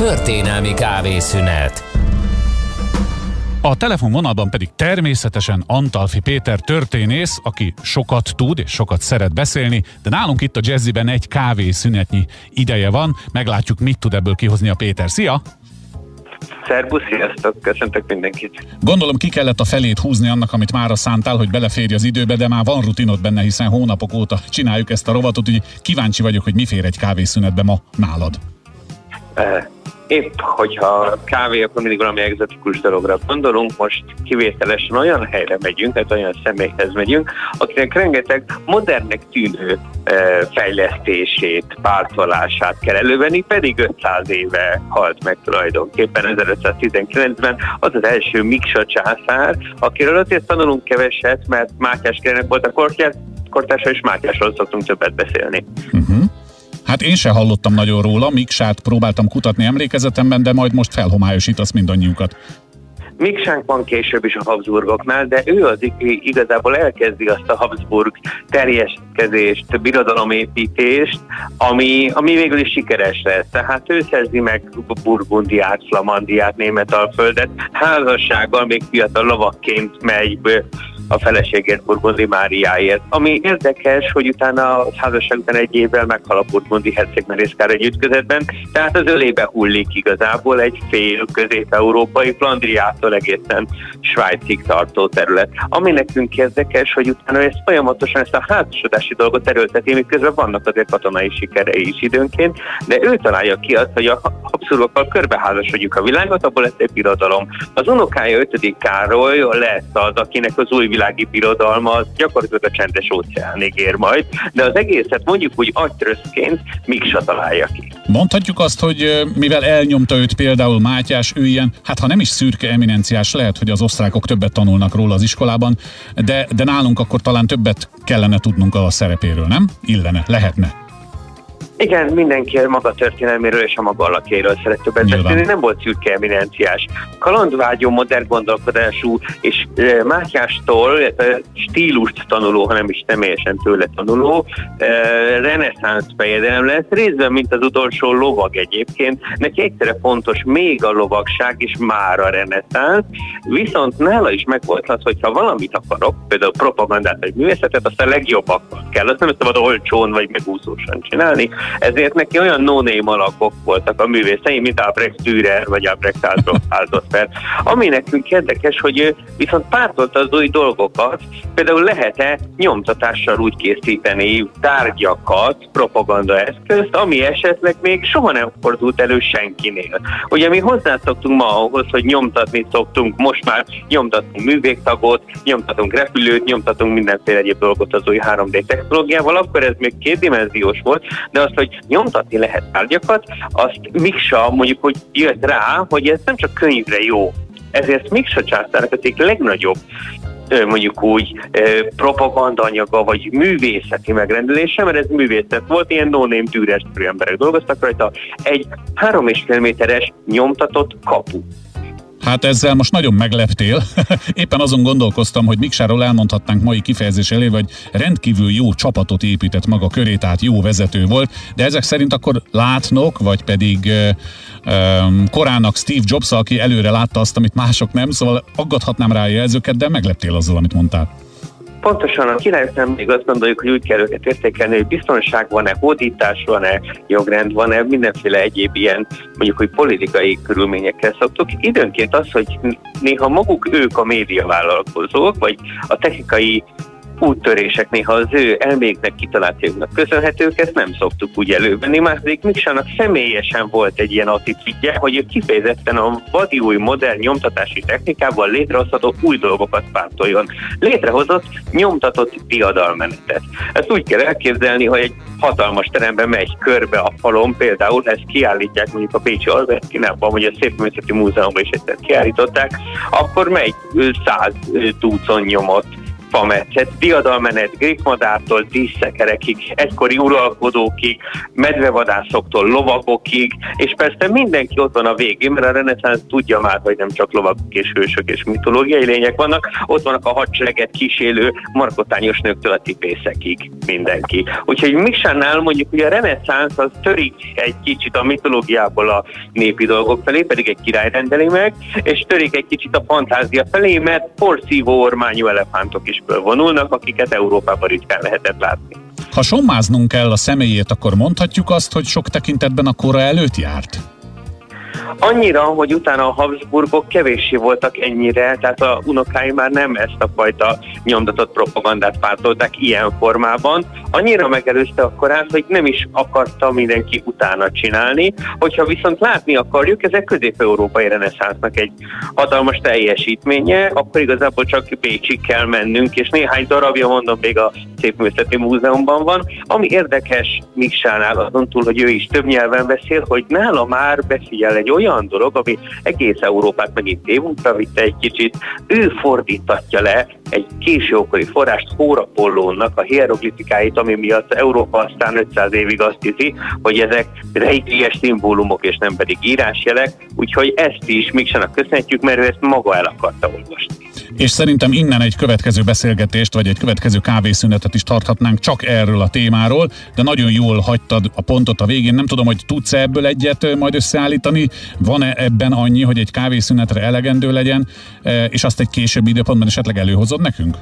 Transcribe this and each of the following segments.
Történelmi kávészünet a telefonvonalban pedig természetesen Antalfi Péter történész, aki sokat tud és sokat szeret beszélni, de nálunk itt a jazziben egy kávészünetnyi ideje van, meglátjuk mit tud ebből kihozni a Péter. Szia! Szerbusz, sziasztok, köszöntök mindenkit. Gondolom ki kellett a felét húzni annak, amit már szántál, hogy beleférj az időbe, de már van rutinod benne, hiszen hónapok óta csináljuk ezt a rovatot, úgyhogy kíváncsi vagyok, hogy mi fér egy kávészünetbe ma nálad. Eh, épp, hogyha kávé, akkor mindig valami egzotikus dologra gondolunk, most kivételesen olyan helyre megyünk, tehát olyan személyhez megyünk, akinek rengeteg modernnek tűnő e, fejlesztését, pártolását kell elővenni, pedig 500 éve halt meg tulajdonképpen 1519-ben az az első Miksa császár, akiről azért tanulunk keveset, mert Mátyás Királynak volt a kortársa, és Mátyásról szoktunk többet beszélni. Uh-huh. Hát én se hallottam nagyon róla, Miksát próbáltam kutatni emlékezetemben, de majd most felhomályosítasz mindannyiunkat. Miksánk van később is a Habsburgoknál, de ő az igazából elkezdi azt a Habsburg terjeszkedést, birodalomépítést, ami, ami végül is sikeres lesz. Tehát ő szerzi meg Burgundiát, Flamandiát, Németalföldet, házassággal még fiatal lovakként megy a feleségért Burgundi Máriáért. Ami érdekes, hogy utána a házasság után egy évvel meghal a Burgundi herceg Merészkár egy ütközetben, tehát az ölébe hullik igazából egy fél közép-európai Flandriától egészen Svájcig tartó terület. Ami nekünk érdekes, hogy utána ezt folyamatosan ezt a házasodási dolgot erőlteti, miközben vannak azért katonai sikerei is időnként, de ő találja ki azt, hogy a Habsburgokkal körbeházasodjuk a világot, abból lesz egy birodalom. Az unokája 5. Károly lesz az, akinek az új világi birodalma az gyakorlatilag a csendes óceánig ér majd, de az egészet mondjuk úgy agytröszként Miksa találja ki. Mondhatjuk azt, hogy mivel elnyomta őt például Mátyás, ő ilyen, hát ha nem is szürke eminenciás, lehet, hogy az osztrákok többet tanulnak róla az iskolában, de, de nálunk akkor talán többet kellene tudnunk a szerepéről, nem? Illene, lehetne. Igen, mindenki a maga történelméről és a maga alakéről szeret többet beszélni. Nem volt szürke eminenciás. Kalandvágyó, modern gondolkodású, és e, Mátyástól e, stílust tanuló, hanem is személyesen tőle tanuló, e, reneszánsz fejedelem lesz, részben, mint az utolsó lovag egyébként. Neki egyszerre fontos még a lovagság, és már a reneszánsz, viszont nála is megvolt az, hogyha valamit akarok, például propagandát vagy művészetet, azt a legjobbakat kell, azt nem szabad olcsón vagy megúszósan csinálni, ezért neki olyan no alakok voltak a művészei, mint Albrecht Dürer vagy Albrecht Aldosfer. Ami nekünk érdekes, hogy ő viszont pártolta az új dolgokat, például lehet-e nyomtatással úgy készíteni tárgyakat, propagandaeszközt, ami esetleg még soha nem fordult elő senkinél. Ugye mi hozzászoktunk ma ahhoz, hogy nyomtatni szoktunk, most már nyomtatunk művégtagot, nyomtatunk repülőt, nyomtatunk mindenféle egyéb dolgot az új 3D technológiával, akkor ez még kétdimenziós volt, de azt hogy nyomtatni lehet tárgyakat, azt Miksa mondjuk, hogy jött rá, hogy ez nem csak könyvre jó, ezért Miksa császárnak egyik legnagyobb mondjuk úgy propagandanyaga, vagy művészeti megrendelése, mert ez művészet volt, ilyen no-name tűres emberek dolgoztak rajta, egy három és fél méteres nyomtatott kapu. Hát ezzel most nagyon megleptél. Éppen azon gondolkoztam, hogy Miksáról elmondhatnánk mai kifejezés elé, hogy rendkívül jó csapatot épített maga köré, tehát jó vezető volt, de ezek szerint akkor látnok, vagy pedig korának Steve Jobs, aki előre látta azt, amit mások nem, szóval aggathatnám rá a jelzőket, de megleptél azzal, amit mondtál. Pontosan a királyoknál még azt gondoljuk, hogy úgy kell őket értékelni, hogy biztonság van-e, hódítás van-e, jogrend van-e, mindenféle egyéb ilyen, mondjuk, hogy politikai körülményekkel szoktuk. Időnként az, hogy néha maguk ők a médiavállalkozók, vagy a technikai úttörések néha az ő elméknek, kitalációknak köszönhetők, ezt nem szoktuk úgy elővenni. Második Miksának személyesen volt egy ilyen attitűdje, hogy ő kifejezetten a vadi új modern nyomtatási technikával létrehozható új dolgokat pártoljon. Létrehozott nyomtatott diadalmenetet. Ezt úgy kell elképzelni, hogy egy hatalmas teremben megy körbe a falon, például ezt kiállítják mondjuk a Pécsi Albert Kinában, vagy a Szépművészeti Múzeumban is egyszer kiállították, akkor megy száz túcon nyomott fametszet, diadalmenet grékmadártól díszszekerekig, egykori uralkodókig, medvevadászoktól lovagokig, és persze mindenki ott van a végén, mert a reneszánsz tudja már, hogy nem csak lovagok és hősök és mitológiai lények vannak, ott vannak a hadsereget kísélő markotányos nőktől a tipészekig mindenki. Úgyhogy Misánál mondjuk, hogy a reneszánsz az törik egy kicsit a mitológiából a népi dolgok felé, pedig egy király rendeli meg, és törik egy kicsit a fantázia felé, mert porszívó ormányú elefántok is fölvonulnak, akiket Európában ritkán lehetett látni. Ha sommáznunk kell a személyét, akkor mondhatjuk azt, hogy sok tekintetben a kora előtt járt? Annyira, hogy utána a Habsburgok kevéssé voltak ennyire, tehát a unokái már nem ezt a fajta nyomdatott propagandát pártolták ilyen formában. Annyira megelőzte a korát, hogy nem is akarta mindenki utána csinálni. Hogyha viszont látni akarjuk, ezek közép-európai reneszánsznak egy hatalmas teljesítménye, akkor igazából csak Bécsig kell mennünk, és néhány darabja, mondom, még a Szépművészeti Múzeumban van. Ami érdekes Miksánál azon túl, hogy ő is több nyelven beszél, hogy nála már befigyel egy olyan dolog, ami egész Európát megint tévútra vitte egy kicsit, ő fordítatja le egy későkori forrást Hórapollónak a hieroglifikáit, ami miatt Európa aztán 500 évig azt hiszi, hogy ezek rejtélyes szimbólumok és nem pedig írásjelek, úgyhogy ezt is Miksának köszönhetjük, mert ő ezt maga el akarta olvasni. És szerintem innen egy következő beszélgetést, vagy egy következő kávészünetet is tarthatnánk csak erről a témáról, de nagyon jól hagytad a pontot a végén. Nem tudom, hogy tudsz ebből egyet majd összeállítani, van-e ebben annyi, hogy egy kávészünetre elegendő legyen, és azt egy későbbi időpontban esetleg előhozod nekünk?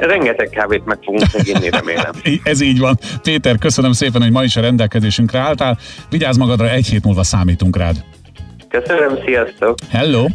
Rengeteg kávét meg fogunk meginni, remélem. Ez így van. Péter, köszönöm szépen, hogy ma is a rendelkezésünkre álltál. Vigyázz magadra, egy hét múlva számítunk rád. Köszönöm, sziasztok! Hello!